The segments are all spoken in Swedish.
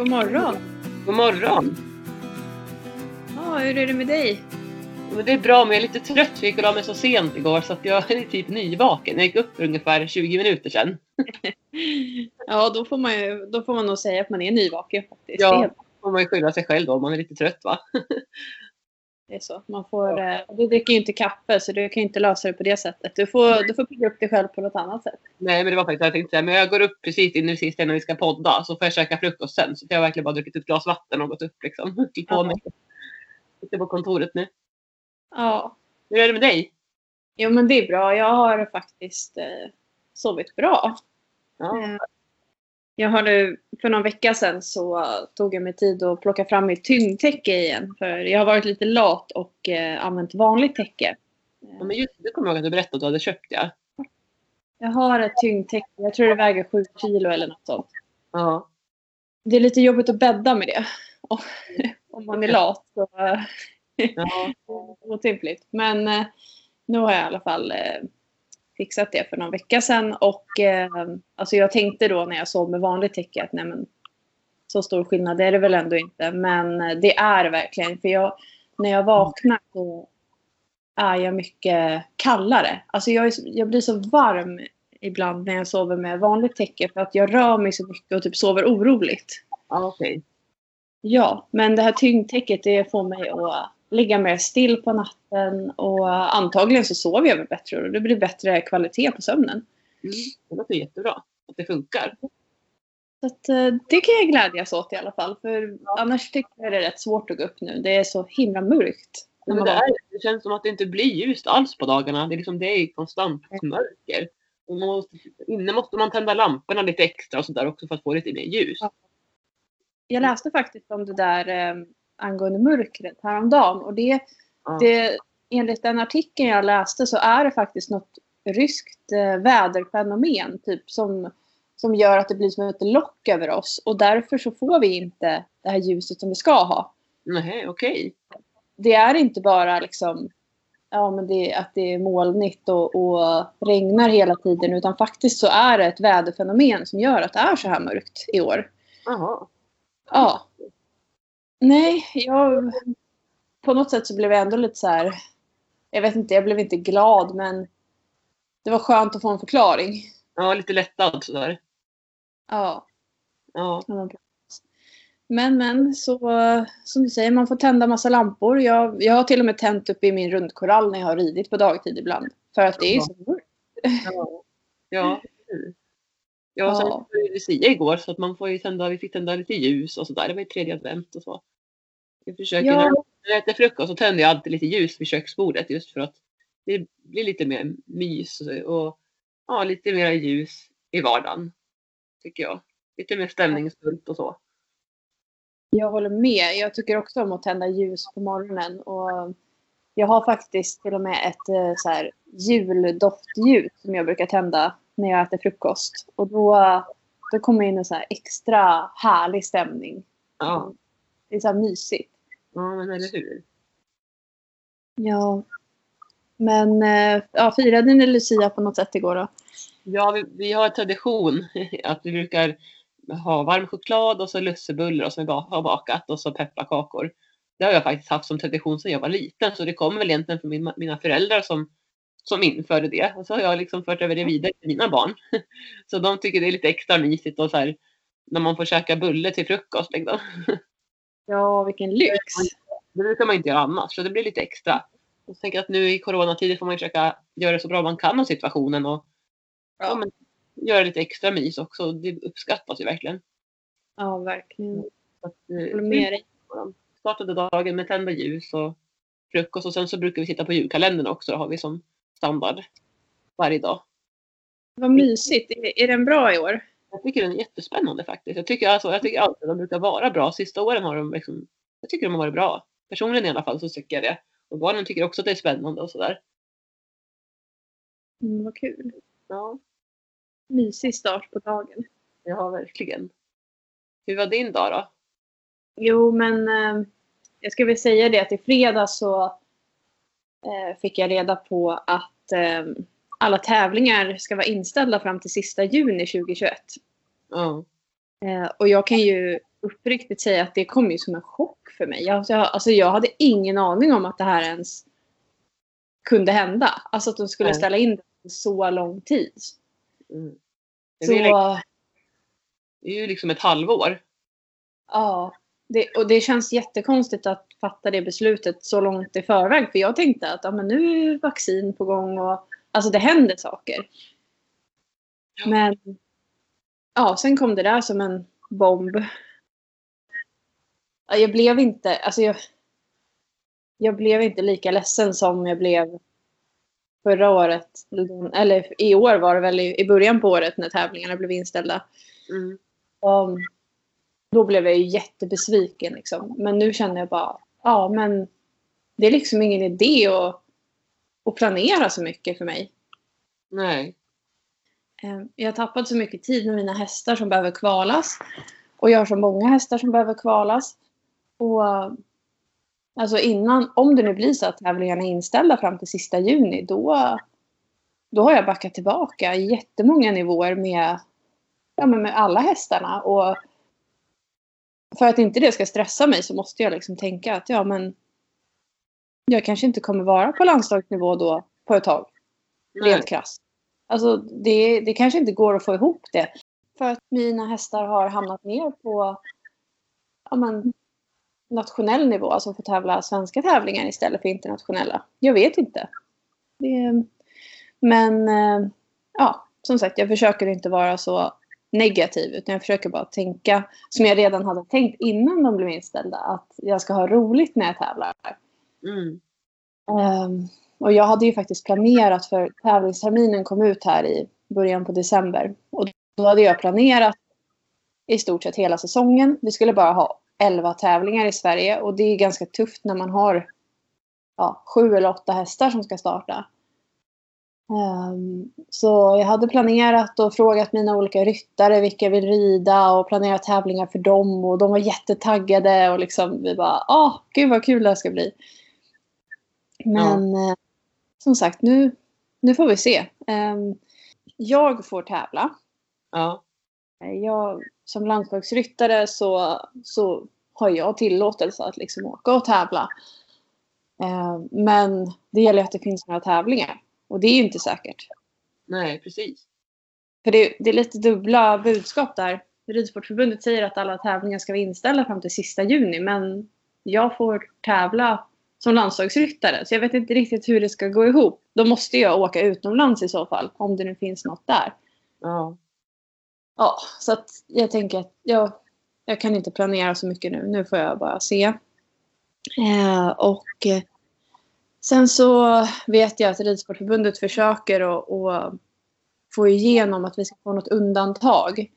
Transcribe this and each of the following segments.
God morgon. God morgon! Ja, hur är det med dig? Det är bra, men jag är lite trött jag gick och la mig så sent igår så att jag är typ nyvaken. Jag gick upp för ungefär 20 minuter sedan. Ja, då får man, ju, då får man nog säga att man är nyvaken faktiskt. Ja. Är, får man ju skylla sig själv då om man är lite trött va? Det är så. Man får, eh, Du dricker ju inte kaffe så du kan ju inte lösa det på det sättet. Du får, du får pigga upp dig själv på något annat sätt. Nej men det var faktiskt jag tänkte säga, men jag går upp precis in sista innan vi ska podda så får jag käka frukost sen. Så jag har verkligen bara druckit ett glas vatten och gått upp liksom. Till på Ja. mig. Sitter på kontoret nu. Ja. Hur är det med dig? Jo, men det är bra. Jag har faktiskt eh, sovit bra. Ja. Jag har nu, för någon vecka sedan så tog jag mig tid att plocka fram mitt tyngdtäcke igen. För jag har varit lite lat och eh, använt vanligt täcke. Ja, men just det kommer jag ihåg att du berättade att du hade köpt ja. Jag har ett tyngdtäcke, jag tror det väger 7 kilo eller något sånt. Ja. Det är lite jobbigt att bädda med det. Om man är lat så eh, ja. otympligt. Men eh, nu har jag i alla fall eh, fixat det för någon vecka sedan. Och eh, alltså jag tänkte då när jag sov med vanligt täcke att nej men så stor skillnad är det väl ändå inte. Men eh, det är verkligen. För jag, när jag vaknar så är jag mycket kallare. Alltså jag, är, jag blir så varm ibland när jag sover med vanligt täcke för att jag rör mig så mycket och typ sover oroligt. ja okej. Ja, men det här tyngdtäcket det får mig att ligga mer still på natten och antagligen så sover jag väl bättre och det blir bättre kvalitet på sömnen. Mm. Det låter jättebra. Att det funkar. Så att, eh, det kan jag glädjas åt i alla fall. För annars tycker jag det är rätt svårt att gå upp nu. Det är så himla mörkt. Det, är, det känns som att det inte blir ljust alls på dagarna. Det är, liksom, det är konstant mörker. Och man måste, inne måste man tända lamporna lite extra och sådär också för att få lite mer ljus. Ja. Jag läste faktiskt om det där eh, angående mörkret häromdagen. Och det, Ja. det, enligt den artikeln jag läste så är det faktiskt något ryskt eh, väderfenomen typ som, som gör att det blir som ett lock över oss. Och därför så får vi inte det här ljuset som vi ska ha. Nej, okej. Det är inte bara liksom ja, men det, att det är molnigt och, och regnar hela tiden utan faktiskt så är det ett väderfenomen som gör att det är så här mörkt i år. Jaha. Ja. Nej, jag... På något sätt så blev jag ändå lite så här... Jag vet inte, jag blev inte glad men det var skönt att få en förklaring. Ja, lite lättad sådär. Ja. Ja. Men men, så som du säger, man får tända massa lampor. Jag, jag har till och med tänt upp i min rundkorall när jag har ridit på dagtid ibland. För att det är så mörkt. Ja. Ja. Ja, sen Ja. var det Lucia igår så att man får ju tända, vi fick tända lite ljus och sådär. Det var ju tredje advent och så. Jag försöker, Ja. när jag äter frukost så tänder jag alltid lite ljus vid köksbordet just för att det blir lite mer mys och, och ja, lite mer ljus i vardagen. Tycker jag. Lite mer stämningsfullt och så. Jag håller med. Jag tycker också om att tända ljus på morgonen. Och jag har faktiskt till och med ett eh, så här, juldoftljus som jag brukar tända när jag äter frukost. Och då, då kommer in en så här extra härlig stämning. Ja, Det är så här mysigt. ja men eller hur. Ja. Men eh, ja, firade ni Lucia på något sätt igår då? Ja, vi, vi har en tradition att vi brukar ha varm choklad och så lussebullar och som vi har bakat och så pepparkakor. Det har jag faktiskt haft som tradition sedan jag var liten så det kommer väl egentligen från min, mina föräldrar som, som införde det. Och så har jag liksom fört över det vidare till mina barn. Så de tycker det är lite extra mysigt och så här, när man får käka bulle till frukost. Liksom. Ja, vilken lyx. Det brukar man inte göra annars så det blir lite extra. Jag tänker att nu i coronatider får man försöka göra det så bra man kan av situationen och ja, men, göra lite extra mys också. Det uppskattas ju verkligen. Ja, verkligen. Så att, Jag eh, håller med dig. startade dagen med tända ljus och frukost och sen så brukar vi titta på julkalendern också. Det har vi som standard varje dag. Vad mysigt. Är, är den bra i år? Jag tycker den är jättespännande faktiskt. Jag tycker, alltså, jag tycker alltid de brukar vara bra. Sista åren har de liksom, jag tycker de har varit bra. Personligen i alla fall så tycker jag det. Och barnen tycker också att det är spännande och sådär. Mm, vad kul. Ja, Mysig start på dagen. ja verkligen. Hur var din dag då? Jo, men eh, jag ska väl säga det att i fredags så fick jag reda på att eh, alla tävlingar ska vara inställda fram till sista juni 2021. Ja. Eh, och jag kan ju uppriktigt säga att det kom ju som en chock för mig. Alltså jag, alltså jag hade ingen aning om att det här ens kunde hända. Alltså att de skulle Nej. ställa in det så lång tid. Mm. Det, Så, ju, det är ju liksom ett halvår. ja. Det, och det känns jättekonstigt att fatta det beslutet så långt i förväg. För jag tänkte att ja, men nu är vaccin på gång och alltså det händer saker. Men ja, sen kom det där som en bomb. Ja, Jag blev inte, alltså jag, jag blev inte lika ledsen som jag blev förra året. Eller i år var det väl i, i början på året när tävlingarna blev inställda. Mm. Um, då blev jag ju jättebesviken liksom. Men nu känner jag bara, ja men det är liksom ingen idé att, att planera så mycket för mig. Nej. Um, jag har tappat så mycket tid med mina hästar som behöver kvalas. Och jag har så många hästar som behöver kvalas. Och alltså innan, om det nu blir så att tävlingarna är inställda fram till sista juni, då, då har jag backat tillbaka jättemånga nivåer med, ja, men med alla hästarna. Och för att inte det ska stressa mig så måste jag liksom tänka att ja men jag kanske inte kommer vara på landslagsnivå då på ett tag. Nej. Rent krasst. Alltså det, det kanske inte går att få ihop det. För att mina hästar har hamnat ner på ja, men, nationell nivå. Alltså får tävla svenska tävlingar istället för internationella. Jag vet inte. Det, men eh, ja, som sagt jag försöker inte vara så negativ utan jag försöker bara tänka som jag redan hade tänkt innan de blev inställda. Att jag ska ha roligt när jag tävlar. Mm. Ehm, och jag hade ju faktiskt planerat för tävlingsterminen kom ut här i början på december. Och då hade jag planerat i stort sett hela säsongen. Vi skulle bara ha 11 tävlingar i Sverige och det är ganska tufft när man har ja, sju eller åtta hästar som ska starta. Ehm, så jag hade planerat och frågat mina olika ryttare vilka vill rida och planerat tävlingar för dem och de var jättetaggade och liksom vi bara ah gud vad kul det här ska bli. Men eh, som sagt nu, nu får vi se. Ehm, jag får tävla. Ja. Jag, som landslagsryttare så, så har jag tillåtelse att liksom åka och tävla. Ehm, men det gäller att det finns några tävlingar. Och det är ju inte säkert. Nej, precis. För det, det är lite dubbla budskap där. Ridsportförbundet säger att alla tävlingar ska vara inställda fram till sista juni. Men jag får tävla som landslagsryttare. Så jag vet inte riktigt hur det ska gå ihop. Då måste jag åka utomlands i så fall. Om det nu finns något där. Ja. Ja, så att jag tänker att jag, jag kan inte planera så mycket nu. Nu får jag bara se. Eh, och eh, sen så vet jag att Ridsportförbundet försöker att, få igenom att vi ska få något undantag.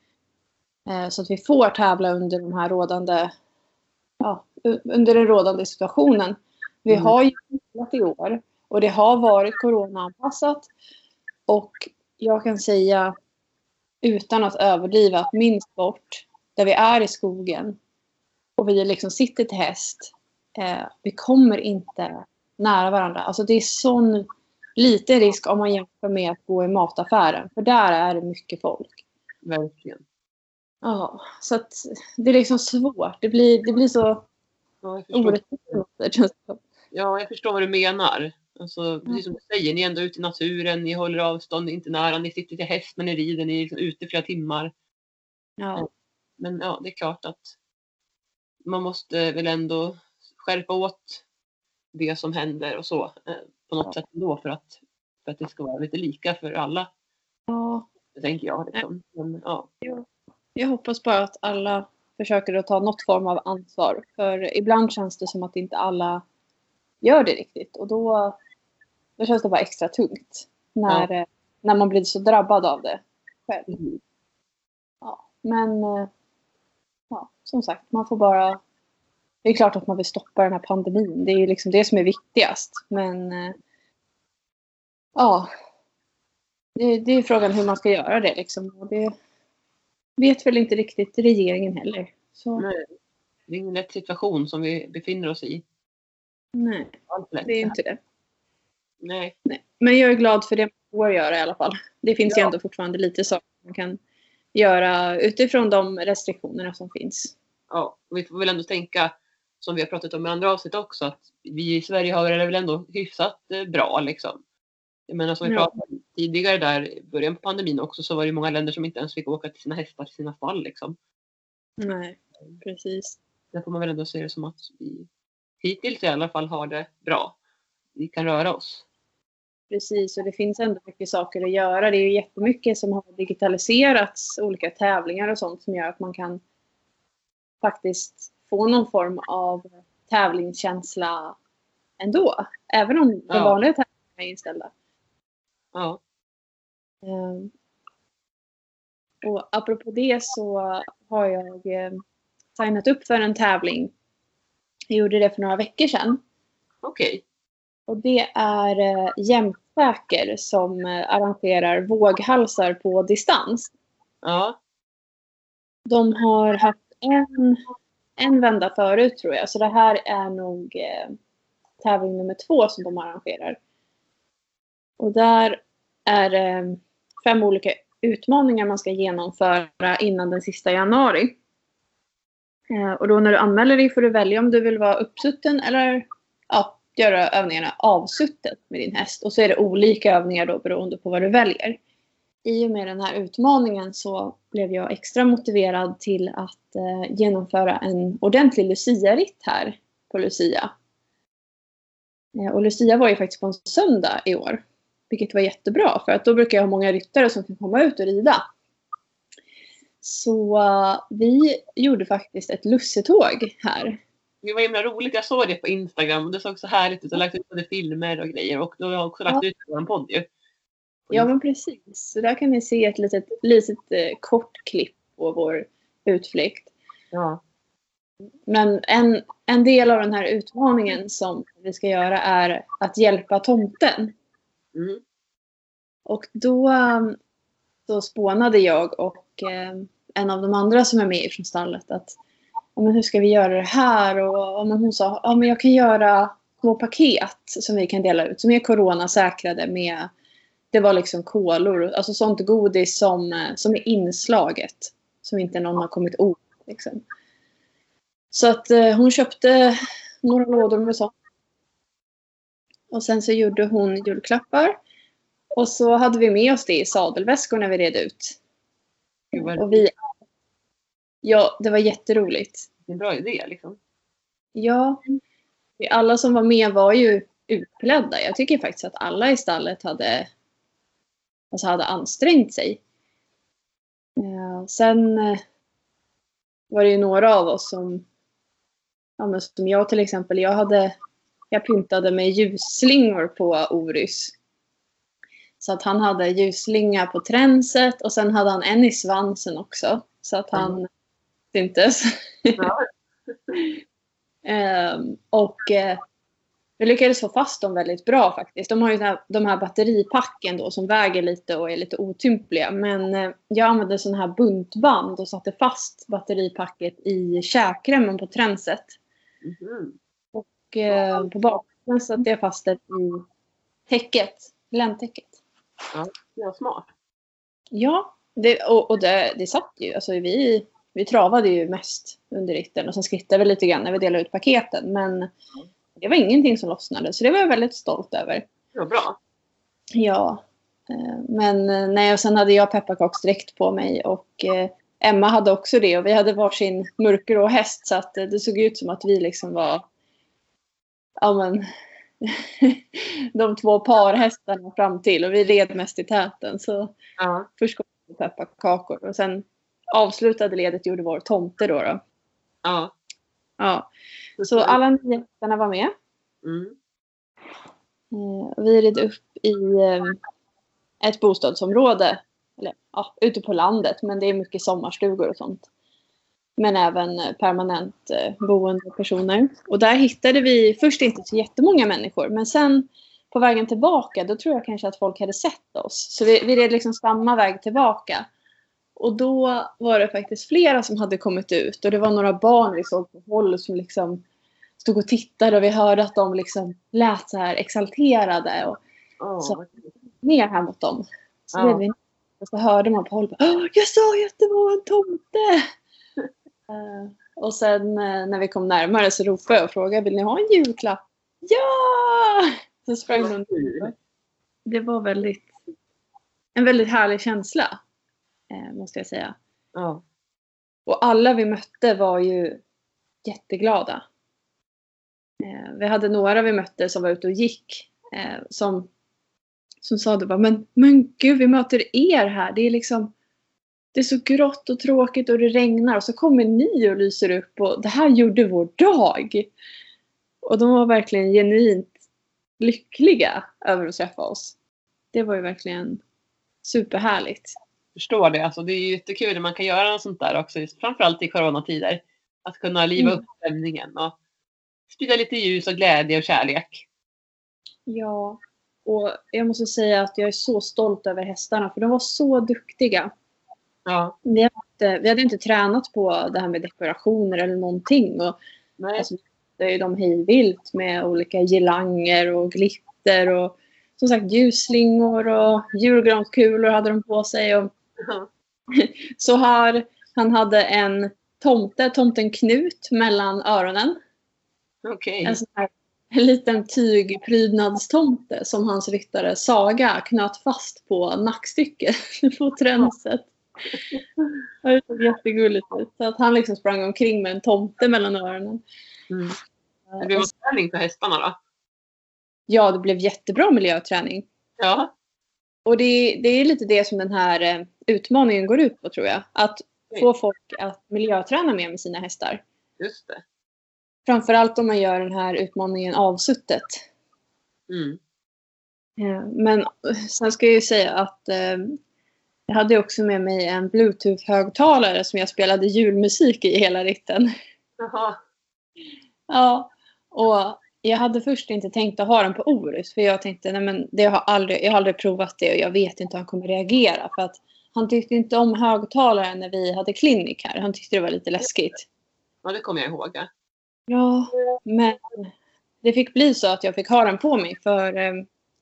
Eh, så att vi får tävla under de här rådande, ja, under den rådande situationen. Vi Mm. har ju tävlat i år och det har varit coronaanpassat. Och jag kan säga utan att överdriva att min sport, där vi är i skogen och vi liksom sitter till häst, eh, vi kommer inte nära varandra. Alltså det är sån liten risk om man jämför med att gå i mataffären. För där är det mycket folk. Verkligen. Ja, så att det är liksom svårt. Det blir, det blir så Ja, orättvist. det. Ja, jag förstår vad du menar. Alltså, precis som du säger, ni är ändå ute i naturen, ni håller avstånd, ni är inte nära, ni sitter till häst men ni rider, ni är liksom ute flera timmar. Ja, Men ja, det är klart att man måste väl ändå skärpa åt det som händer och så eh, på något Ja. sätt ändå för att, för att det ska vara lite lika för alla, ja, det tänker jag. Liksom. Men, ja. jag hoppas bara att alla försöker att ta något form av ansvar. För ibland känns det som att inte alla gör det riktigt. Och då, då känns det bara extra tungt. När, eh, när man blir så drabbad av det själv. Mm. Ja, men eh, ja, som sagt, man får bara... Det är klart att man vill stoppa den här pandemin. Det är ju liksom det som är viktigast. Men eh, ja, det, det är frågan hur man ska göra det. Liksom. Och det vet väl inte riktigt regeringen heller. Så Nej, det är ingen lätt situation som vi befinner oss i. nej, det är inte det. Nej, Nej. Men jag är glad för det man får göra i alla fall. Det finns ju Ja. ändå fortfarande lite saker man kan göra utifrån de restriktionerna som finns. ja, vi får väl ändå tänka som vi har pratat om i andra avsnitt också att vi i Sverige har det väl ändå hyfsat eh, bra liksom. Jag menar som vi pratade om tidigare där i början på pandemin också så var det många länder som inte ens fick åka till sina hästar till sina stall liksom. Nej, precis. Där får man väl ändå se det som att vi hittills i alla fall har det bra. Vi kan röra oss. Precis, och det finns ändå mycket saker att göra. Det är ju jättemycket som har digitaliserats, olika tävlingar och sånt som gör att man kan faktiskt få någon form av tävlingskänsla ändå. Även om de Ja. vanliga tävlingarna är inställda. Ja. Ehm, Och apropå det så har jag eh, signat upp för en tävling. Jag gjorde det för några veckor sedan. Okej. Och det är eh, Jämtsäker som eh, arrangerar våghalsar på distans. Ja. De har haft en, en vända förut tror jag. Så det här är nog eh, tävling nummer två som de arrangerar. Och där är det fem olika utmaningar man ska genomföra innan den sista januari. Eh, och då när du anmäler dig får du välja om du vill vara uppsutten eller ja, göra övningarna avsuttet med din häst. Och så är det olika övningar då beroende på vad du väljer. I och med den här utmaningen så blev jag extra motiverad till att eh, genomföra en ordentlig Lucia-ritt här på Lucia. Eh, och Lucia var ju faktiskt på en söndag i år. Vilket var jättebra för att då brukar jag ha många ryttare som kan komma ut och rida. Så eh, vi gjorde faktiskt ett lussetåg här. Det var himla roligt. Jag såg det på Instagram och det såg så härligt ut. Jag har lagt ut både filmer och grejer och då har jag också lagt ut det på en podd ju. Ja men precis. Så där kan ni se ett litet, litet eh, kort klipp på vår utflykt. Ja. Men en, en del av den här utmaningen som vi ska göra är att hjälpa tomten. Mm. Och då så spånade jag och eh, en av de andra som är med från stallet att men hur ska vi göra det här? Och men hon sa ja, men jag kan göra små paket som vi kan dela ut som är coronasäkrade med det var liksom kolor, alltså sånt godis som, eh, som är inslaget. Som inte någon har kommit åt. Liksom. Så att eh, hon köpte några lådor med sånt. Och sen så gjorde hon julklappar. Och så hade vi med oss det i sadelväskor när vi red ut. Och vi, ja, det var jätteroligt. En bra idé liksom. Ja, alla som var med var ju utklädda. Jag tycker faktiskt att alla i stallet hade, alltså hade ansträngt sig. Eh, sen eh, var det ju några av oss som, ja, men som jag till exempel, jag hade, jag pyntade med ljusslingor på Orys. Så att han hade ljusslinga på tränset och sen hade han en i svansen också. Så att han syntes. Ja. Ehm, och eh, vi lyckades få fast dem väldigt bra faktiskt. De har ju de här, de här batteripacken då som väger lite och är lite otympliga. Men eh, jag använde sån här buntband och satte fast batteripacket i käkremmen på tränset. Mhm. Och eh, på baksidan satte jag fast det i täcket, ländtäcket. Det var smart. Ja, det, och, och det, det satt ju. Alltså vi, vi travade ju mest under ritten och sen skrittade vi lite grann när vi delade ut paketen. Men det var ingenting som lossnade så det var jag väldigt stolt över. Var bra. Ja. eh, Men eh, nej, och sen hade jag pepparkaksdräkt på mig och eh, Emma hade också det och vi hade varsin mörkgrå häst så att det såg ut som att vi liksom var ja men de två parhästarna fram till och vi red mest i täten så Ja. först kom pepparkakor och sen avslutade ledet gjorde vår tomte då. då. Ja. Ja. Så alla nio hästarna var med. Mm. Eh, Vi red upp i eh, ett bostadsområde. Eller ja, ute på landet. Men det är mycket sommarstugor och sånt. Men även eh, permanent eh, boende personer. Och där hittade vi först inte så jättemånga människor. Men sen på vägen tillbaka då tror jag kanske att folk hade sett oss. Så vi, vi red liksom samma väg tillbaka. Och då var det faktiskt flera som hade kommit ut. Och det var några barn vi såg på håll som liksom stod och tittade. Och vi hörde att de liksom lät så här exalterade. Och Åh, Så. ner här mot dem. Så, red vi och så hörde man på håll. "Åh, Jag sa ju att det var en tomte! Eh, Och sen eh, när vi kom närmare så ropade jag och frågade vill ni ha en julklapp? Ja! Så sprang de Det var väldigt, en väldigt härlig känsla. Eh, måste jag säga. Ja. Och alla vi mötte var ju jätteglada. Eh, vi hade några vi mötte som var ute och gick. Eh, som, som sa det bara, men, men gud vi möter er här. Det är liksom det är så grått och tråkigt och det regnar och så kommer ni och lyser upp och det här gjorde vår dag. Och de var verkligen genuint lyckliga över att träffa oss. Det var ju verkligen superhärligt. Förstår det. Alltså, det är jättekul när man kan göra något sånt där också. Framförallt i coronatider. Att kunna liva mm. upp stämningen och sprida lite ljus och glädje och kärlek. Ja, och jag måste säga att jag är så stolt över hästarna för de var så duktiga. Ja. Vi, hade, vi hade inte tränat på det här med dekorationer eller någonting. Och, Nej. Alltså, det är de hejvilt med olika girlanger och glitter och som sagt ljusslingor och julgranskulor hade de på sig. Och Ja. så här, han hade en tomte, tomten Knut, mellan öronen. Okej. En, sån här, en liten tygprydnadstomte som hans ryttare Saga knöt fast på nackstycket på tränset. Det såg jättegulligt ut. Så att han liksom sprang omkring med en tomte mellan öronen. Mm. Det blev en träning för hästarna då? Ja, det blev jättebra miljöträning. Ja. Och det, det är lite det som den här eh, utmaningen går ut på tror jag. Att få folk att miljöträna mer med sina hästar. Just det. Framförallt om man gör den här utmaningen avsuttet. Mm. Eh, Men sen ska jag ju säga att eh, jag hade också med mig en bluetooth-högtalare som jag spelade julmusik i hela ritten. Jaha. Ja, och jag hade först inte tänkt att ha den på Orus för jag tänkte nej men det har aldrig, jag har aldrig provat det och jag vet inte hur han kommer reagera för att han tyckte inte om högtalaren när vi hade klinik här. Han tyckte det var lite läskigt. Ja, det kommer jag ihåg. Ja. Ja, men det fick bli så att jag fick ha den på mig för eh,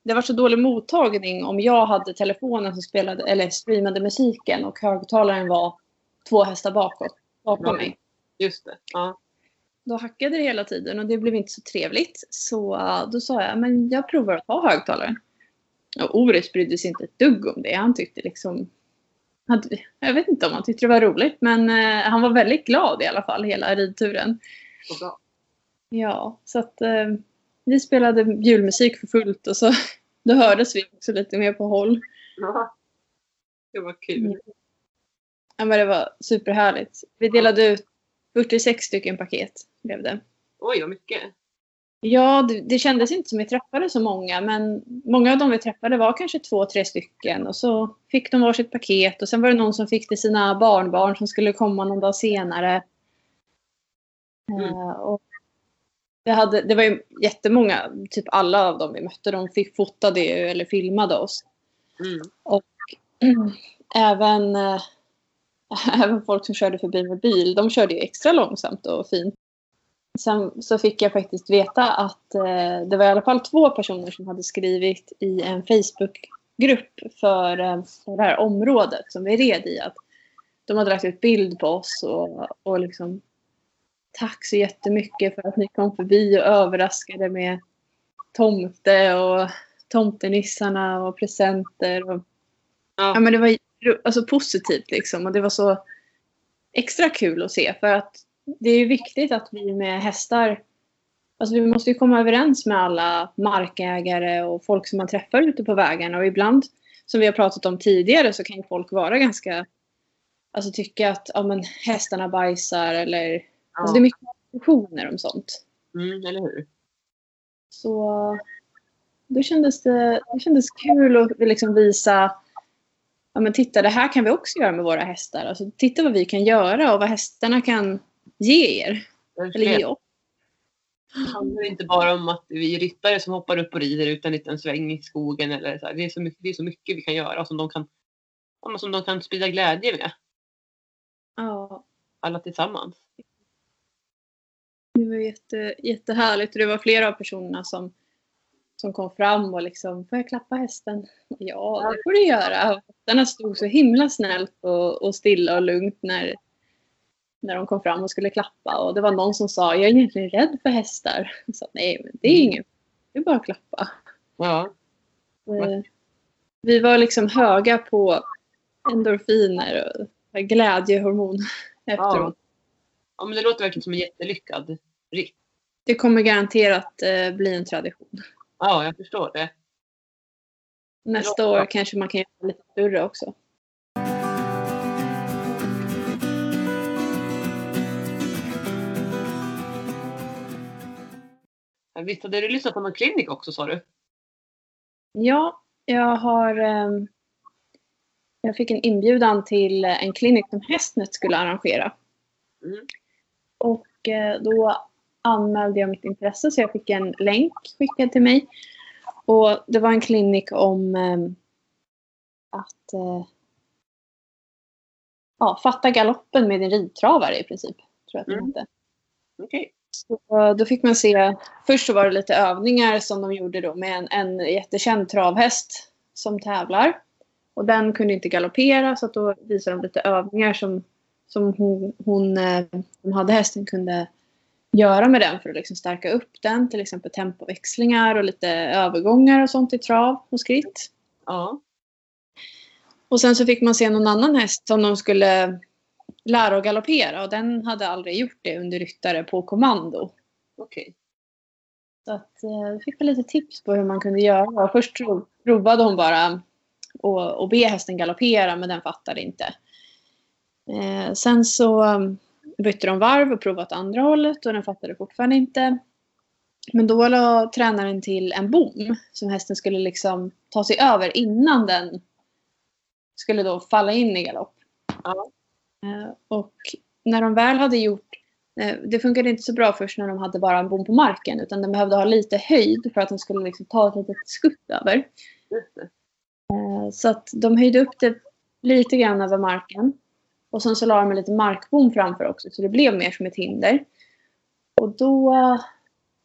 det var så dålig mottagning om jag hade telefonen som spelade eller streamade musiken och högtalaren var två hästar bakåt, bakom mig. Just det. Ja. Då hackade det hela tiden och det blev inte så trevligt. Så då sa jag, men jag provar att ha högtalaren. Och Orus brydde sig inte ett dugg om det. Han tyckte liksom... Han, jag vet inte om han tyckte det var roligt, men eh, han var väldigt glad i alla fall hela ridturen. Så bra. Ja, så att eh, vi spelade julmusik för fullt och så då hördes vi också lite mer på håll. Ja. Det var kul. Ja, men det var superhärligt. Vi delade ut 46 stycken paket blev det. Oj, vad mycket. Ja, det, det kändes inte som vi träffade så många, men många av dem vi träffade var kanske två, tre stycken. Och så fick de varsitt paket och sen var det någon som fick till sina barnbarn som skulle komma någon dag senare. Mm. Eh, och det, hade, det var ju jättemånga, typ alla av dem vi mötte, de fick fotade ju eller filmade oss. Mm. Även, eh, även folk som körde förbi med bil, de körde ju extra långsamt och fint. Sen så fick jag faktiskt veta att eh, det var i alla fall två personer som hade skrivit i en Facebookgrupp för, eh, för det här området som vi red i. Att de hade lagt ut bild på oss och, och liksom Tack så jättemycket för att ni kom förbi och överraskade med tomte och tomtenissarna och presenter. Och, Ja. Ja, men det var alltså, positivt liksom och det var så extra kul att se för att det är ju viktigt att vi med hästar Alltså vi måste ju komma överens med alla markägare och folk som man träffar ute på vägarna och ibland som vi har pratat om tidigare så kan ju folk vara ganska Alltså tycka att ja, men hästarna bajsar eller Alltså det är mycket diskussioner om sånt. Mm, eller hur? Så då kändes det, det kändes kul att liksom visa Ja men titta det här kan vi också göra med våra hästar. Alltså, titta vad vi kan göra och vad hästarna kan ge er. Eller ge oss. Det handlar inte bara om att vi är ryttare som hoppar upp och rider ut en liten sväng i skogen. Eller så. Det, är så mycket, det är så mycket vi kan göra som de kan, som de kan sprida glädje med. Ja, Alla tillsammans. det var jätte, jättehärligt det var flera av personerna som, som kom fram och liksom, får jag klappa hästen? Ja, det får du göra. Hästarna stod så himla snällt och, och stilla och lugnt när, när de kom fram och skulle klappa. Och det var någon som sa, jag är egentligen rädd för hästar. Jag sa, nej, men det är inget. Det är bara att klappa. Ja. Eh, Vi var liksom höga på endorfiner och glädjehormon efteråt. ja, men det låter verkligen som en jättelyckad ritt. Det kommer garanterat eh, bli en tradition. Ja, jag förstår det. Nästa år kanske man kan göra lite större också. Visst hade du lyssnat på någon klinik också sa du? Ja, jag har... ehm, jag fick en inbjudan till en klinik som Hästnet skulle arrangera. Mm. Och eh, då anmälde jag mitt intresse så jag fick en länk skickad till mig. Och det var en klinik om ehm, att eh, ja, fatta galoppen med din ridtravare i princip. Tror jag att det Mm. hette. Okej. Så då fick man se, först så var det lite övningar som de gjorde då med en, en jättekänd travhäst som tävlar. Och den kunde inte galoppera så då visade de lite övningar som, som hon, hon eh, som hade hästen kunde göra med den för att liksom stärka upp den. Till exempel tempoväxlingar och lite övergångar och sånt i trav och skritt. Ja. Och sen så fick man se någon annan häst som de skulle lära att galoppera och den hade aldrig gjort det under ryttare på kommando. Okej. Så att, eh, fick väl lite tips på hur man kunde göra. Först prov- provade hon bara att be hästen galoppera men den fattade inte. Eh, sen så um, bytte de varv och provade åt andra hållet och den fattade fortfarande inte. Men då la tränaren till en bom som hästen skulle liksom ta sig över innan den skulle då falla in i galopp. Ja. Eh, och när de väl hade gjort Eh, Det funkade inte så bra först när de hade bara en bom på marken utan den behövde ha lite höjd för att den skulle liksom ta ett litet skutt över. Eh, Så att de höjde upp det lite grann över marken. Och sen så la de en liten markbom framför också så det blev mer som ett hinder. Och då,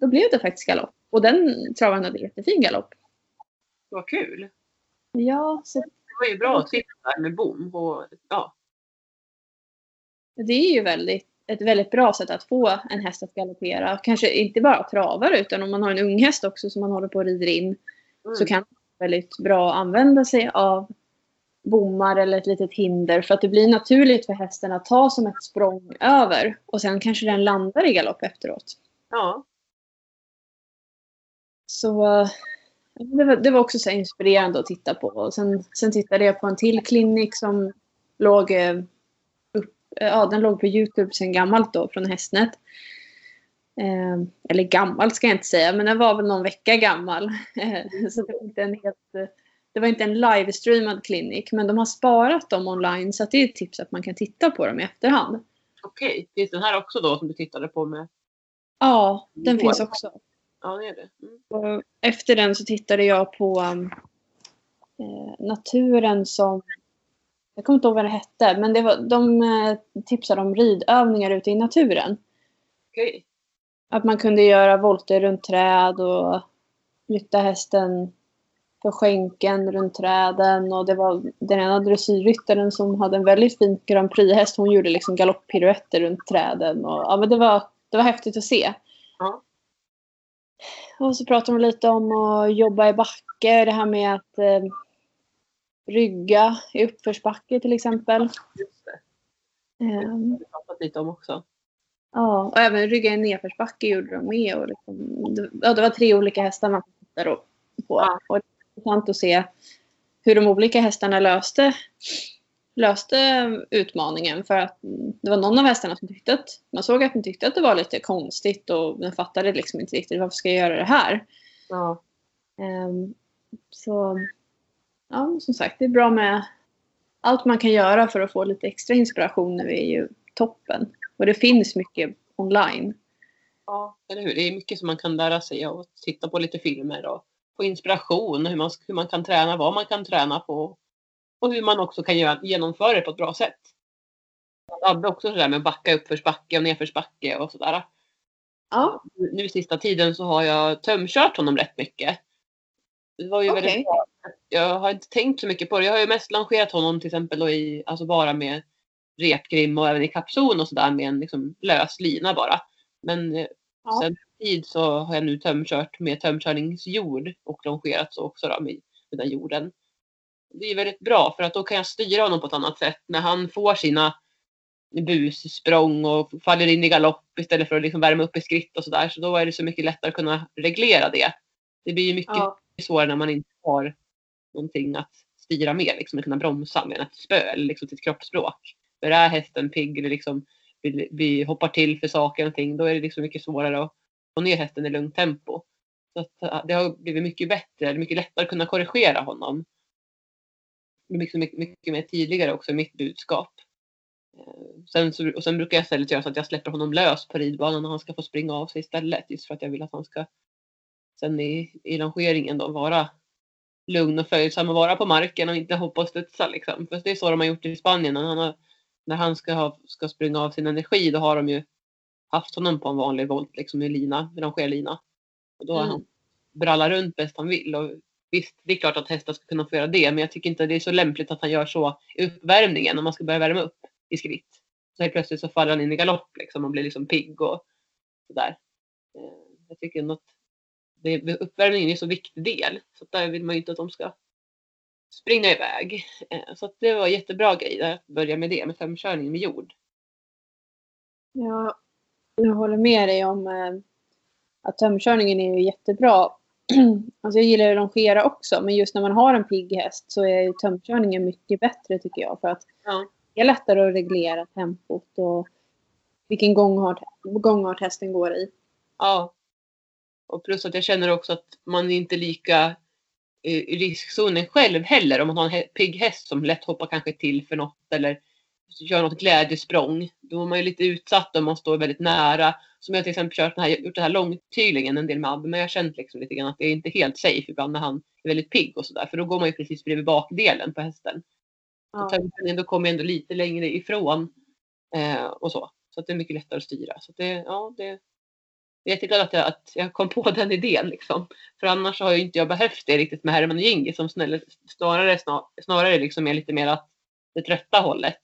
då blev det faktiskt galopp. Och den travaren hade jättefin galopp. Vad kul. Ja, så Det var ju bra tips där med bom. Och, ja. Det är ju väldigt, ett väldigt bra sätt att få en häst att galoppera. Kanske inte bara travare utan om man har en ung häst också som man håller på och rider in. Mm. så kan det vara väldigt bra att använda sig av bommar eller ett litet hinder för att det blir naturligt för hästen att ta som ett språng över och sen kanske den landar i galopp efteråt. Ja. Så det var, det var också så inspirerande att titta på. Och sen, sen tittade jag på en till klinik som låg eh, ja, den låg på Youtube sen gammalt då från Hästnet. Eh, eller gammalt ska jag inte säga, men den var väl någon vecka gammal. Eh, så det var inte en helt eh, det var inte en livestreamad klinik, men de har sparat dem online så det är ett tips att man kan titta på dem i efterhand. Okej. Finns den här också då som du tittade på med? Ja, den Mm. finns också. Ja, det är det. Mm. Efter den så tittade jag på um, eh, naturen som... Jag kommer inte ihåg vad det hette, men det var, de eh, tipsade om ridövningar ute i naturen. Okej. Att man kunde göra volter runt träd och flytta hästen för skänken runt träden. Och det var den ena dressyrryttaren som hade en väldigt fin Grand Prix-häst. Hon gjorde liksom galopppiruetter runt träden. Och, ja, men det, var, det var häftigt att se. Ja. Och så pratade de lite om att jobba i backe. Det här med att eh, rygga i uppförsbacke till exempel. Just det. Ehm, Det har pratat lite om också. Ja, och även rygga i nedförsbacke gjorde de med. Och liksom, det, ja, det var tre olika hästar man fick titta då på. Ja. Och det var intressant att se hur de olika hästarna löste, löste utmaningen. För att det var någon av hästarna som tyckte att man såg att den tyckte att det var lite konstigt och den fattade liksom inte riktigt varför ska jag göra det här. Ja. Ehm, så ja, som sagt, det är bra med allt man kan göra för att få lite extra inspiration nu är ju toppen. Och det finns mycket online. ja, eller hur. Det är mycket som man kan lära sig av att titta på lite filmer och få inspiration. Hur man, hur man kan träna, vad man kan träna på. Och hur man också kan göra, genomföra det på ett bra sätt. Jag hade också sådär med backa uppförsbacke och nedförsbacke och sådär. Ja, Nu sista tiden så har jag tömkört honom rätt mycket. Det var ju Okej. väldigt bra. Jag har inte tänkt så mycket på det. Jag har ju mest langerat honom till exempel då i, alltså bara med repgrim och även i kapson och sådär med en liksom lös lina bara. Men eh, Ja. sen tid så har jag nu tömkört med tömkörningsjord och longerat så också då med, med den jorden. Det är väldigt bra för att då kan jag styra honom på ett annat sätt när han får sina bussprång och faller in i galopp istället för att liksom värma upp i skritt och sådär. Så då är det så mycket lättare att kunna reglera det. Det blir ju mycket Ja. svårare när man inte har någonting att styra med, liksom att kunna bromsa med ett spö eller liksom sitt kroppsspråk. För är hästen pigg eller liksom vi, vi hoppar till för saker och ting, då är det liksom mycket svårare att få ner hästen i lugnt tempo. Så att, det har blivit mycket bättre, eller mycket lättare att kunna korrigera honom. Mycket, mycket, mycket mer tydligare också i mitt budskap. Eh, sen, så, och sen brukar jag istället göra så att jag släpper honom lös på ridbanan och han ska få springa av sig istället. Just för att jag vill att han ska sen i, i rangeringen då vara lugn och följsam och vara på marken och inte hoppa och studsa liksom. För det är så de har gjort i Spanien. När han, har, när han ska, ha, ska springa av sin energi då har de ju haft honom på en vanlig volt liksom i lina, rangerlina. Och då har Mm. han brallar runt bäst han vill. Och visst, det är klart att hästar ska kunna få göra det, men jag tycker inte det är så lämpligt att han gör så i uppvärmningen när man ska börja värma upp i skritt. Så helt plötsligt så faller han in i galopp liksom och blir liksom pigg och sådär. Eh, Jag tycker ändå att det, uppvärmningen är en så viktig del. Så där vill man ju inte att de ska springa iväg. Eh, Så det var en jättebra grej att börja med det, med femkörning med jord. Ja, jag håller med dig om eh, att tömkörningen är ju jättebra. Alltså jag gillar att longera också, men just när man har en pigg häst så är ju tömkörningen mycket bättre tycker jag. För att Ja. det är lättare att reglera tempot och vilken gångart, gångart hästen går i. Ja. Och plus att jag känner också att man är inte lika i i riskzonen själv heller. Om man har en pigg häst som lätt hoppar kanske till för något eller gör något glädjesprång. Då är man ju lite utsatt om man står väldigt nära. Som jag till exempel kört den här, gjort den här långtylingen en del med Abbe. Men jag har känt liksom lite grann att det är inte helt safe ibland när han är väldigt pigg och sådär. För då går man ju precis bredvid bakdelen på hästen. Ja. då kommer jag ändå lite längre ifrån. Eh, och så. Så att det är mycket lättare att styra. Så att det, ja, det, jag är jätteglad att jag, att jag kom på den idén. Liksom. För annars har ju inte jag behövt det riktigt med Herman och Jingi som snälla, snarare, snar, snarare liksom är lite mer att det trötta hållet.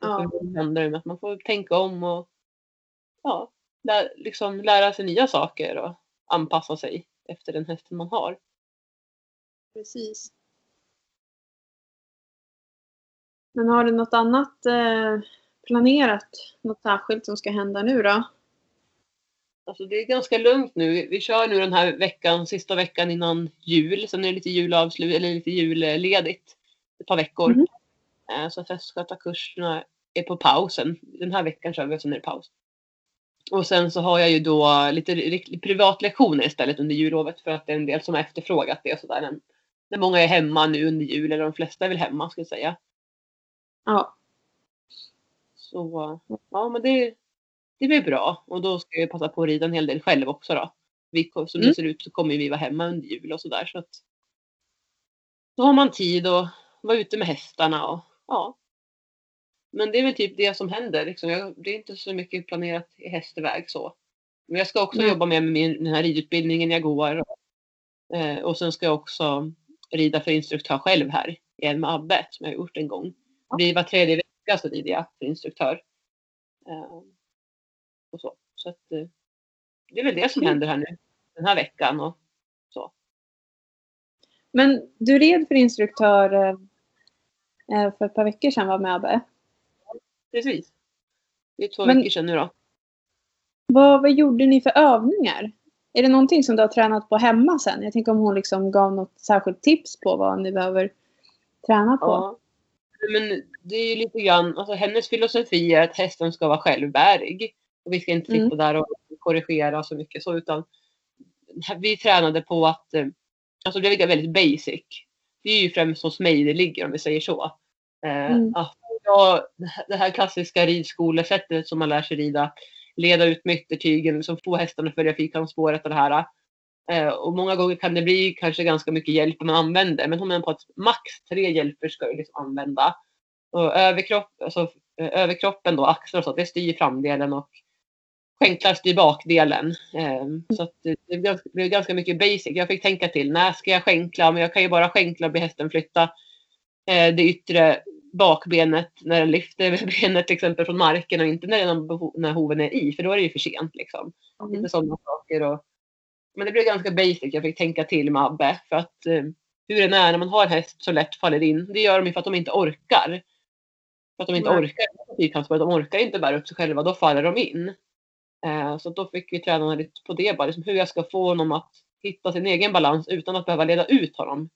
Ja. Händer med att man får tänka om och ja, lä, liksom lära sig nya saker och anpassa sig efter den hästen man har. Precis. Men har du något annat eh, planerat? Något särskilt som ska hända nu då? Alltså det är ganska lugnt nu. Vi- kör nu den här veckan, sista veckan innan jul. Sen är det lite julavslut, eller lite julledigt. Ett par veckor. Mhm. Eh, Så hästskötarkurserna är på pausen. Den här veckan kör vi och sen är det paus. Och sen så har jag ju då lite privatlektioner istället under jullovet för att det är en del som har efterfrågat det och sådär. När, när många är hemma nu under jul, eller de flesta är väl hemma ska jag säga. Ja. Så ja, men det, det blir bra. Och då ska jag passa på att rida en hel del själv också då. Vi, som Mm. det ser ut så kommer vi vara hemma under jul och sådär. Så att då har man tid att vara ute med hästarna och ja. Men det är väl typ det som händer. Liksom. Jag, det är inte så mycket planerat i hästväg så. Men jag ska också Nej. jobba med min, den här ridutbildningen jag går. Eh, och sen ska jag också rida för instruktör själv här igen med Abbe som jag har gjort en gång. Blir var tredje vecka så rider jag för instruktör. Eh, och så. så att, eh, det är väl det som Kul. händer här nu den här veckan. Och så. Men du red för instruktör eh, eh, för ett par veckor sedan var med Abbe. Precis. Det är två Men- veckor sedan nu då. Vad, vad gjorde ni för övningar? Är det någonting som du har tränat på hemma sen? Jag tänker om hon liksom gav något särskilt tips på vad ni behöver träna på. Ja. Men det är ju lite grann, alltså hennes filosofi är att hästen ska vara självbärig. Och vi ska inte sitta Mm. där och korrigera så mycket så utan vi tränade på att, eh, alltså det är väldigt basic. Det är ju främst hos mig det ligger om vi säger så. Eh, Mm. att ja, det här klassiska ridskolesättet som man lär sig rida, leda ut med yttertygen, som få hästarna att följa fyrkantsspåret och det här. Eh, och många gånger kan det bli kanske ganska mycket hjälp man använder. Men hon menar på att max tre hjälper ska du liksom använda. Och överkropp, alltså, överkroppen då, axlar och så, det styr framdelen och skänklar styr bakdelen. Eh, så det, blev, ganska mycket basic. Jag fick tänka till, när ska jag skänkla? Men jag kan ju bara skänkla och be hästen flytta eh, det yttre bakbenet när den lyfter benet till exempel från marken och inte när, den, när hoven är i för då är det ju för sent. Liksom. Mm. Lite sådana saker. Och, men det blev ganska basic. Jag fick tänka till med Abbe. För att eh, hur den är när man har en häst så lätt faller in. Det gör de ju för att de inte orkar. För att de inte Nej. orkar. De orkar inte bära upp sig själva. Då faller de in. Eh, så då fick vi träna lite på det bara. Liksom hur jag ska få honom att hitta sin egen balans utan att behöva leda ut honom.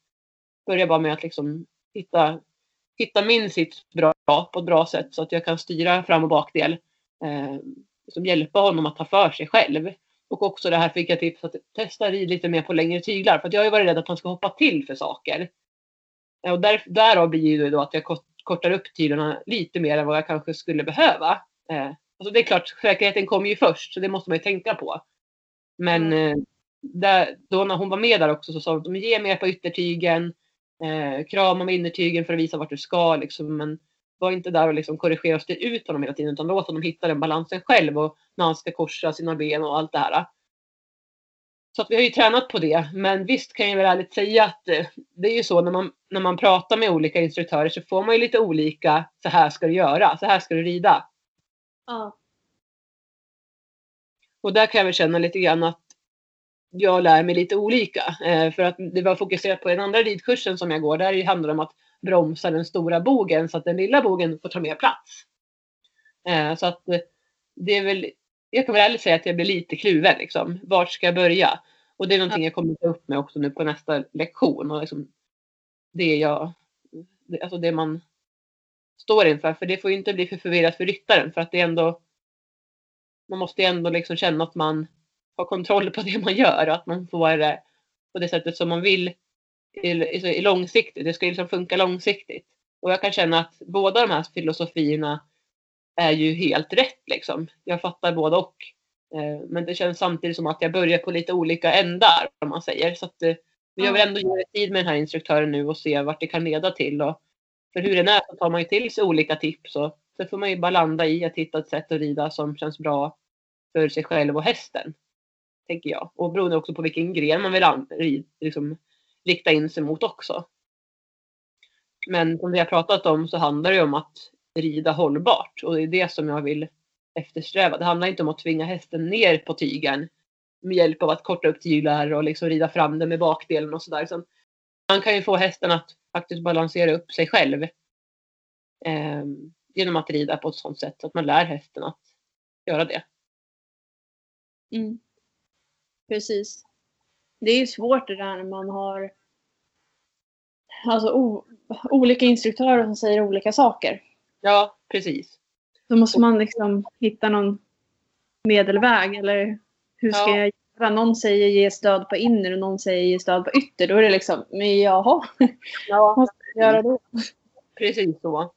Börja bara med att liksom hitta, hitta min sits bra, på ett bra sätt så att jag kan styra fram och bakdel. Eh, liksom hjälpa honom att ta för sig själv. Och också det här fick jag tips att testa rid lite mer på längre tyglar. För att jag har ju varit rädd att han ska hoppa till för saker. Eh, och där, därav blir det då att jag kortar upp tyglarna lite mer än vad jag kanske skulle behöva. Eh, alltså det är klart, säkerheten kommer ju först så det måste man ju tänka på. Men eh, där, då när hon var med där också så sa de ge mer på yttertygen. Eh, krama med innertygen för att visa vart du ska. Liksom, men var inte där och liksom korrigera och styr ut honom hela tiden utan låt honom hitta den balansen själv och när han ska korsa sina ben och allt det här. Så att vi har ju tränat på det. Men visst kan jag väl ärligt säga att eh, det är ju så när man, när man pratar med olika instruktörer så får man ju lite olika så här ska du göra, så här ska du rida. Ja. Och där kan jag väl känna lite grann att jag lär mig lite olika. Eh, för att det var fokuserat på den andra ridkursen som jag går. Där handlar det om att bromsa den stora bogen så att den lilla bogen får ta mer plats. Eh, så att eh, det är väl, jag kan väl ärligt säga att jag blir lite kluven liksom. Vart ska jag börja? Och det är någonting jag kommer ta upp med också nu på nästa lektion. Och liksom det jag, alltså det man står inför. För det får ju inte bli för förvirrat för ryttaren för att det är ändå man måste ju ändå liksom känna att man har kontroll på det man gör och att man får det på det sättet som man vill i, i, i långsiktigt. Det ska ju liksom funka långsiktigt. Och jag kan känna att båda de här filosofierna är ju helt rätt liksom. Jag fattar båda och. Eh, men det känns samtidigt som att jag börjar på lite olika ändar om man säger. Så att, eh, jag vill ändå ge tid med den här instruktören nu och se vart det kan leda till. Och för hur den är så tar man ju till sig olika tips och sen får man ju bara landa i att hitta ett sätt att rida som känns bra för sig själv och hästen. Tänker jag. Och beroende också på vilken gren man vill liksom, rikta in sig mot också. Men som vi har pratat om så handlar det ju om att rida hållbart och det är det som jag vill eftersträva. Det handlar inte om att tvinga hästen ner på tygen med hjälp av att korta upp tyglar och liksom rida fram den med bakdelen och sådär. Man kan ju få hästen att faktiskt balansera upp sig själv eh, genom att rida på ett sådant sätt så att man lär hästen att göra det. Mm. Precis. Det är ju svårt det där när man har alltså, olika instruktörer som säger olika saker. Ja, precis. Då måste man liksom hitta någon medelväg eller hur ska Ja. jag göra? Någon säger ge stöd på inner och någon säger ge stöd på ytter. Då är det liksom, men jaha, Ja, jag göra då? Precis så.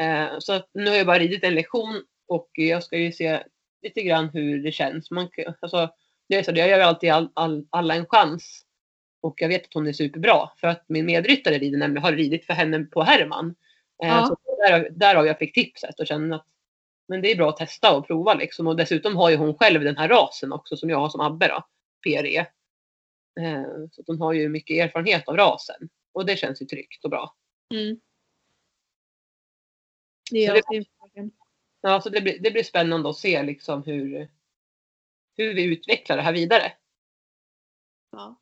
Eh, så nu har jag bara ridit en lektion och jag ska ju se lite grann hur det känns. Man, alltså, det är så, jag gör ju alltid all, all, alla en chans. Och jag vet att hon är superbra för att min medryttare rider nämligen, har ridit för henne på Herman. Eh, Ja. så där, därav jag fick tipset och kände att men det är bra att testa och prova liksom. Och dessutom har ju hon själv den här rasen också som jag har som Abbe då, PRE. Eh, så hon har ju mycket erfarenhet av rasen. Och det känns ju tryggt och bra. Mm. Det Så det-. Ja, så det blir, det blir spännande att se liksom hur, hur vi utvecklar det här vidare. Ja.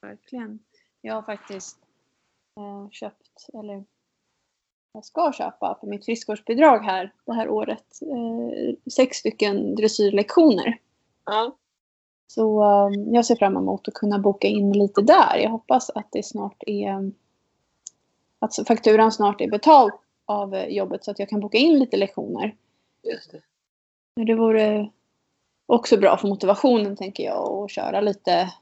Verkligen. Jag har faktiskt eh, köpt, eller jag ska köpa för mitt friskvårdsbidrag här det här året, eh, sex stycken dressyrlektioner. Ja, Så eh, jag ser fram emot att kunna boka in lite där. Jag hoppas att det snart är att fakturan snart är betald av eh, jobbet så att jag kan boka in lite lektioner. just det. Men det vore också bra för motivationen tänker jag att köra lite,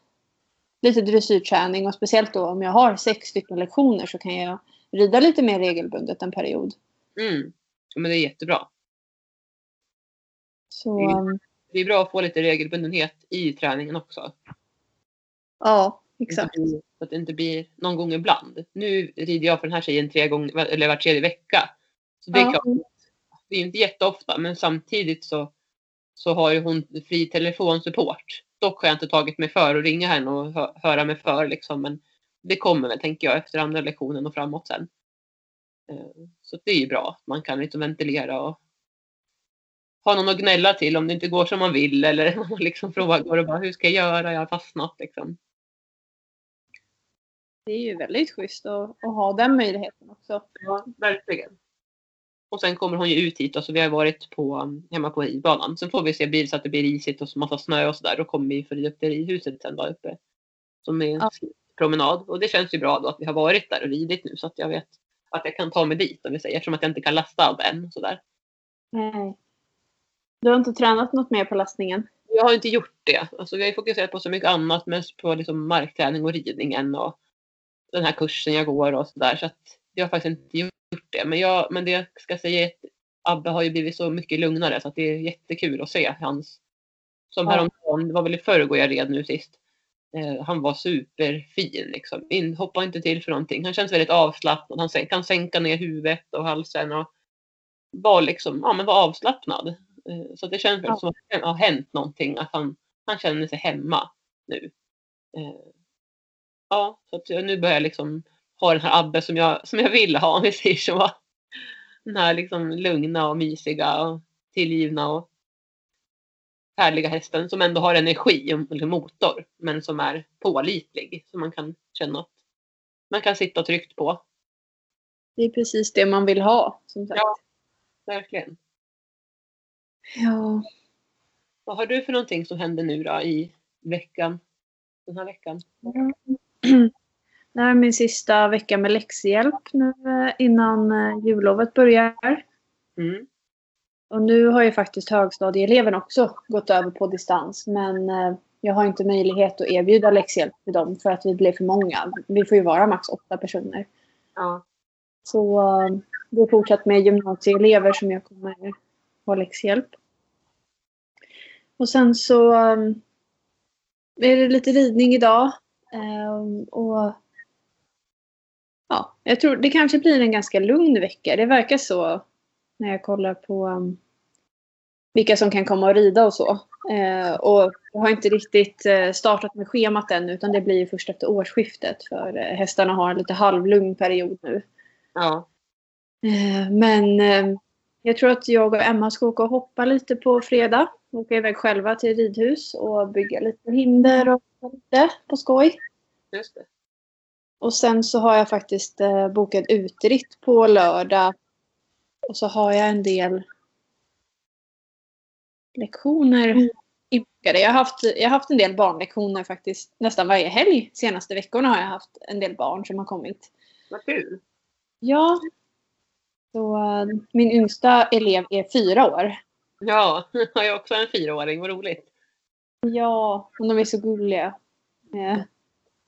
lite dressyrträning och speciellt då om jag har sex stycken lektioner så kan jag rida lite mer regelbundet en period. Mm. Ja, Men det är jättebra. Så Mm. Det är bra att få lite regelbundenhet i träningen också. ja, exakt. Så att det inte blir någon gång ibland. Nu rider jag för den här tjejen tre gånger, eller var tredje vecka. Så det är Ja. klart, det är inte jätteofta men samtidigt så, så har ju hon fri telefonsupport. Dock har jag inte tagit mig för att ringa henne och hö- höra mig för liksom. Men det kommer väl tänker jag efter andra lektionen och framåt sen. Eh, Så det är ju bra. Man kan liksom ventilera och ha någon att gnälla till om det inte går som man vill eller man liksom frågar och bara hur ska jag göra? Jag har fastnat liksom. Det är ju väldigt schysst att, att ha den möjligheten också. Ja, verkligen. Och sen kommer hon ju ut hit och så vi har varit på, hemma på ridbanan. Sen får vi se bil så att det blir isigt och så massa snö och sådär. Då kommer vi för ridhuset sen där uppe. Som är Ja. Promenad. Och det känns ju bra då att vi har varit där och ridit nu så att jag vet att jag kan ta mig dit om vi säger. Eftersom att jag inte kan lasta allt än. Sådär. Nej. Du har inte tränat något mer på lastningen? Jag har inte gjort det. Alltså, vi har ju fokuserat på så mycket annat. Mest på liksom markträning och ridningen. Och den här kursen jag går och sådär. Så att jag har faktiskt inte gjort det. Men, jag, men det jag ska säga är att Abbe har ju blivit så mycket lugnare. Så att det är jättekul att se hans. Som Ja. häromdagen, det var väl i förrgår jag red nu sist. Eh, han var superfin liksom. In, hoppade inte till för någonting. Han känns väldigt avslappnad. Han kan sänka ner huvudet och halsen. Och var liksom, ja men var avslappnad. Eh, Så det känns Ja. som att det har hänt någonting. Att han, han känner sig hemma nu. Eh, Ja, så nu börjar jag liksom ha den här Abbe som jag, som jag vill ha om vi säger så. Den här liksom lugna och mysiga och tillgivna och härliga hästen som ändå har energi och liksom motor men som är pålitlig. Så man kan känna att man kan sitta tryggt på. Det är precis det man vill ha. Som sagt. Ja. Verkligen. Ja. Vad har du för någonting som händer nu då i veckan? Den här veckan? Det här är min sista vecka med läxhjälp nu eh, innan eh, jullovet börjar. Mm. Och nu har ju faktiskt högstadieeleven också gått över på distans. Men eh, jag har inte möjlighet att erbjuda läxhjälp till dem för att vi blir för många. Vi får ju vara max åtta personer. Ja. Så eh, det är fortsatt med gymnasieelever som jag kommer ha läxhjälp. Och sen så eh, är det lite ridning idag. Eh, och ja, jag tror det kanske blir en ganska lugn vecka. Det verkar så när jag kollar på um, vilka som kan komma och rida och så. Eh, och jag har inte riktigt eh, startat med schemat än utan det blir ju först efter årsskiftet för eh, hästarna har en lite halvlugn period nu. Ja. Eh, men eh, jag tror att jag och Emma ska åka och hoppa lite på fredag. Åka iväg själva till ridhus och bygga lite hinder och lite på skoj. Just det. Och sen så har jag faktiskt eh, bokat utritt på lördag. Och så har jag en del lektioner inbokade. Jag har haft, jag har haft en del barnlektioner faktiskt nästan varje helg. Senaste veckorna har jag haft en del barn som har kommit. Vad kul. Ja. Så eh, min yngsta elev är fyra år. Ja, jag har också en fyraåring. Vad roligt. Ja, och de är så gulliga. Eh,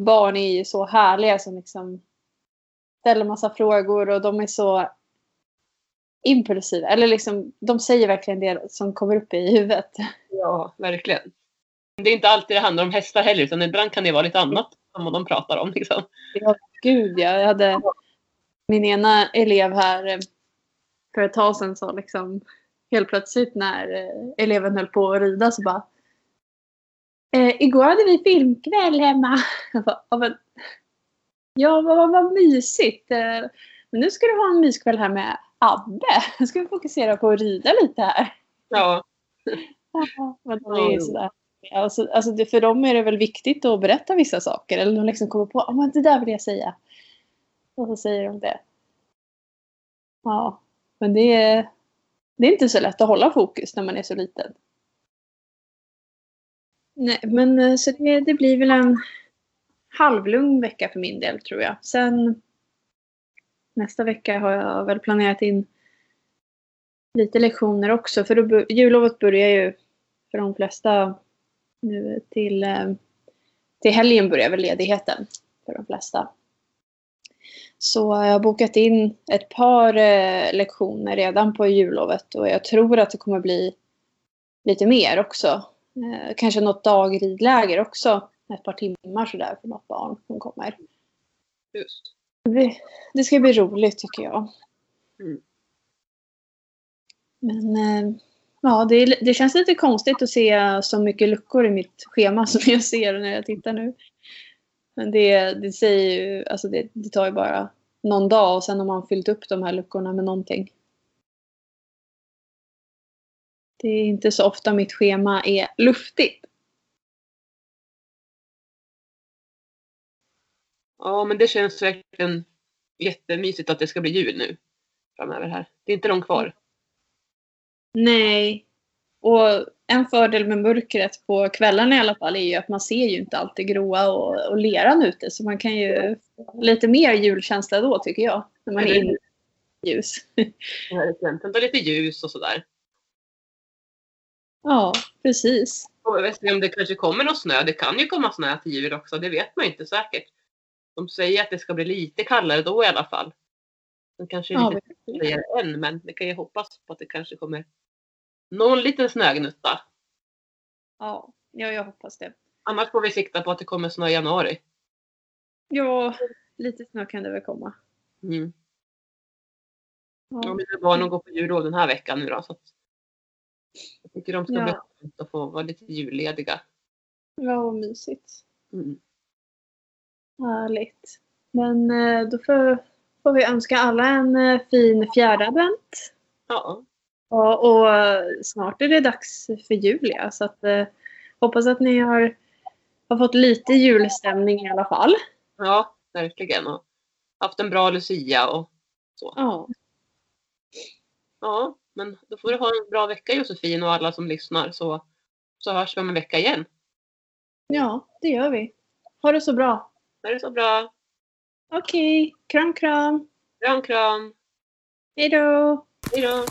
barn är ju så härliga som liksom ställer massa frågor och de är så impulsiva. Eller liksom, de säger verkligen det som kommer upp i huvudet. Ja, verkligen. Det är inte alltid det handlar om hästar heller, utan ibland kan det vara lite annat som de pratar om. Liksom. Gud, ja, jag hade min ena elev här eh, för ett tag sedan sa liksom helt plötsligt när eh, eleven höll på att rida så bara eh, Igår hade vi filmkväll hemma. Ja, men, ja vad, vad, vad mysigt. Eh, Men nu ska du ha en myskväll här med Abbe. Nu ska vi fokusera på att rida lite här. Ja, Ja, men de är ju sådär. Alltså, alltså det, för dem är det väl viktigt att berätta vissa saker. Eller de liksom kommer på, att det där vill jag säga. Och så säger de det. Ja, men det är, det är inte så lätt att hålla fokus när man är så liten. Nej, men eh, så det, det blir väl en halvlugn vecka för min del tror jag. Sen nästa vecka har jag väl planerat in lite lektioner också. För då, jullovet börjar ju för de flesta nu till, eh, till helgen börjar väl ledigheten för de flesta. Så jag har bokat in ett par eh, lektioner redan på jullovet och jag tror att det kommer bli lite mer också. Eh, kanske något dagridläger också. Ett par timmar sådär för något barn som kommer. just. Det, det ska bli roligt tycker jag. Mm. Men eh, ja, det, det känns lite konstigt att se så mycket luckor i mitt schema som jag ser när jag tittar nu. Men det, det säger ju, alltså det, det tar ju bara någon dag och sen har man fyllt upp de här luckorna med någonting. Det är inte så ofta mitt schema är luftigt. Ja, men det känns verkligen jättemysigt att det ska bli jul nu framöver här. Det är inte långt kvar. Nej. Och en fördel med mörkret på kvällarna i alla fall är ju att man ser ju inte allt det gråa och, och leran ute. Så man kan ju få lite mer julkänsla då tycker jag. När man är inne i ljus. Verkligen. Tända lite ljus och sådär. Ja, precis. Och jag vet inte om det kanske kommer någon snö. Det kan ju komma snö till jul också. Det vet man inte säkert. De säger att det ska bli lite kallare då i alla fall. Det kanske är Ja, lite tidigare än, men vi kan ju hoppas på att det kanske kommer någon liten snögnutta. Ja, ja, jag hoppas det. Annars får vi sikta på att det kommer snö i januari. Ja, lite snö kan det väl komma. Mm. Ja, Ja, mina barn går på jullov den här veckan nu då. Så jag tycker de ska Ja. bli skönt att få vara lite jullediga. ja vad mysigt. Mm. Härligt. Men eh, då får, får vi önska alla en eh, fin fjärde advent. Ja, och eh, snart är det dags för jul ja, så att eh, hoppas att ni har, har fått lite julstämning i alla fall. ja, verkligen. Och haft en bra Lucia och så. Ja, Ja, men då får du ha en bra vecka Josefin och alla som lyssnar så, så hörs vi om en vecka igen. ja det gör vi. Ha det så bra. Det är så bra. Okej, kram kram. Kram, kram. Hej då. Hej då.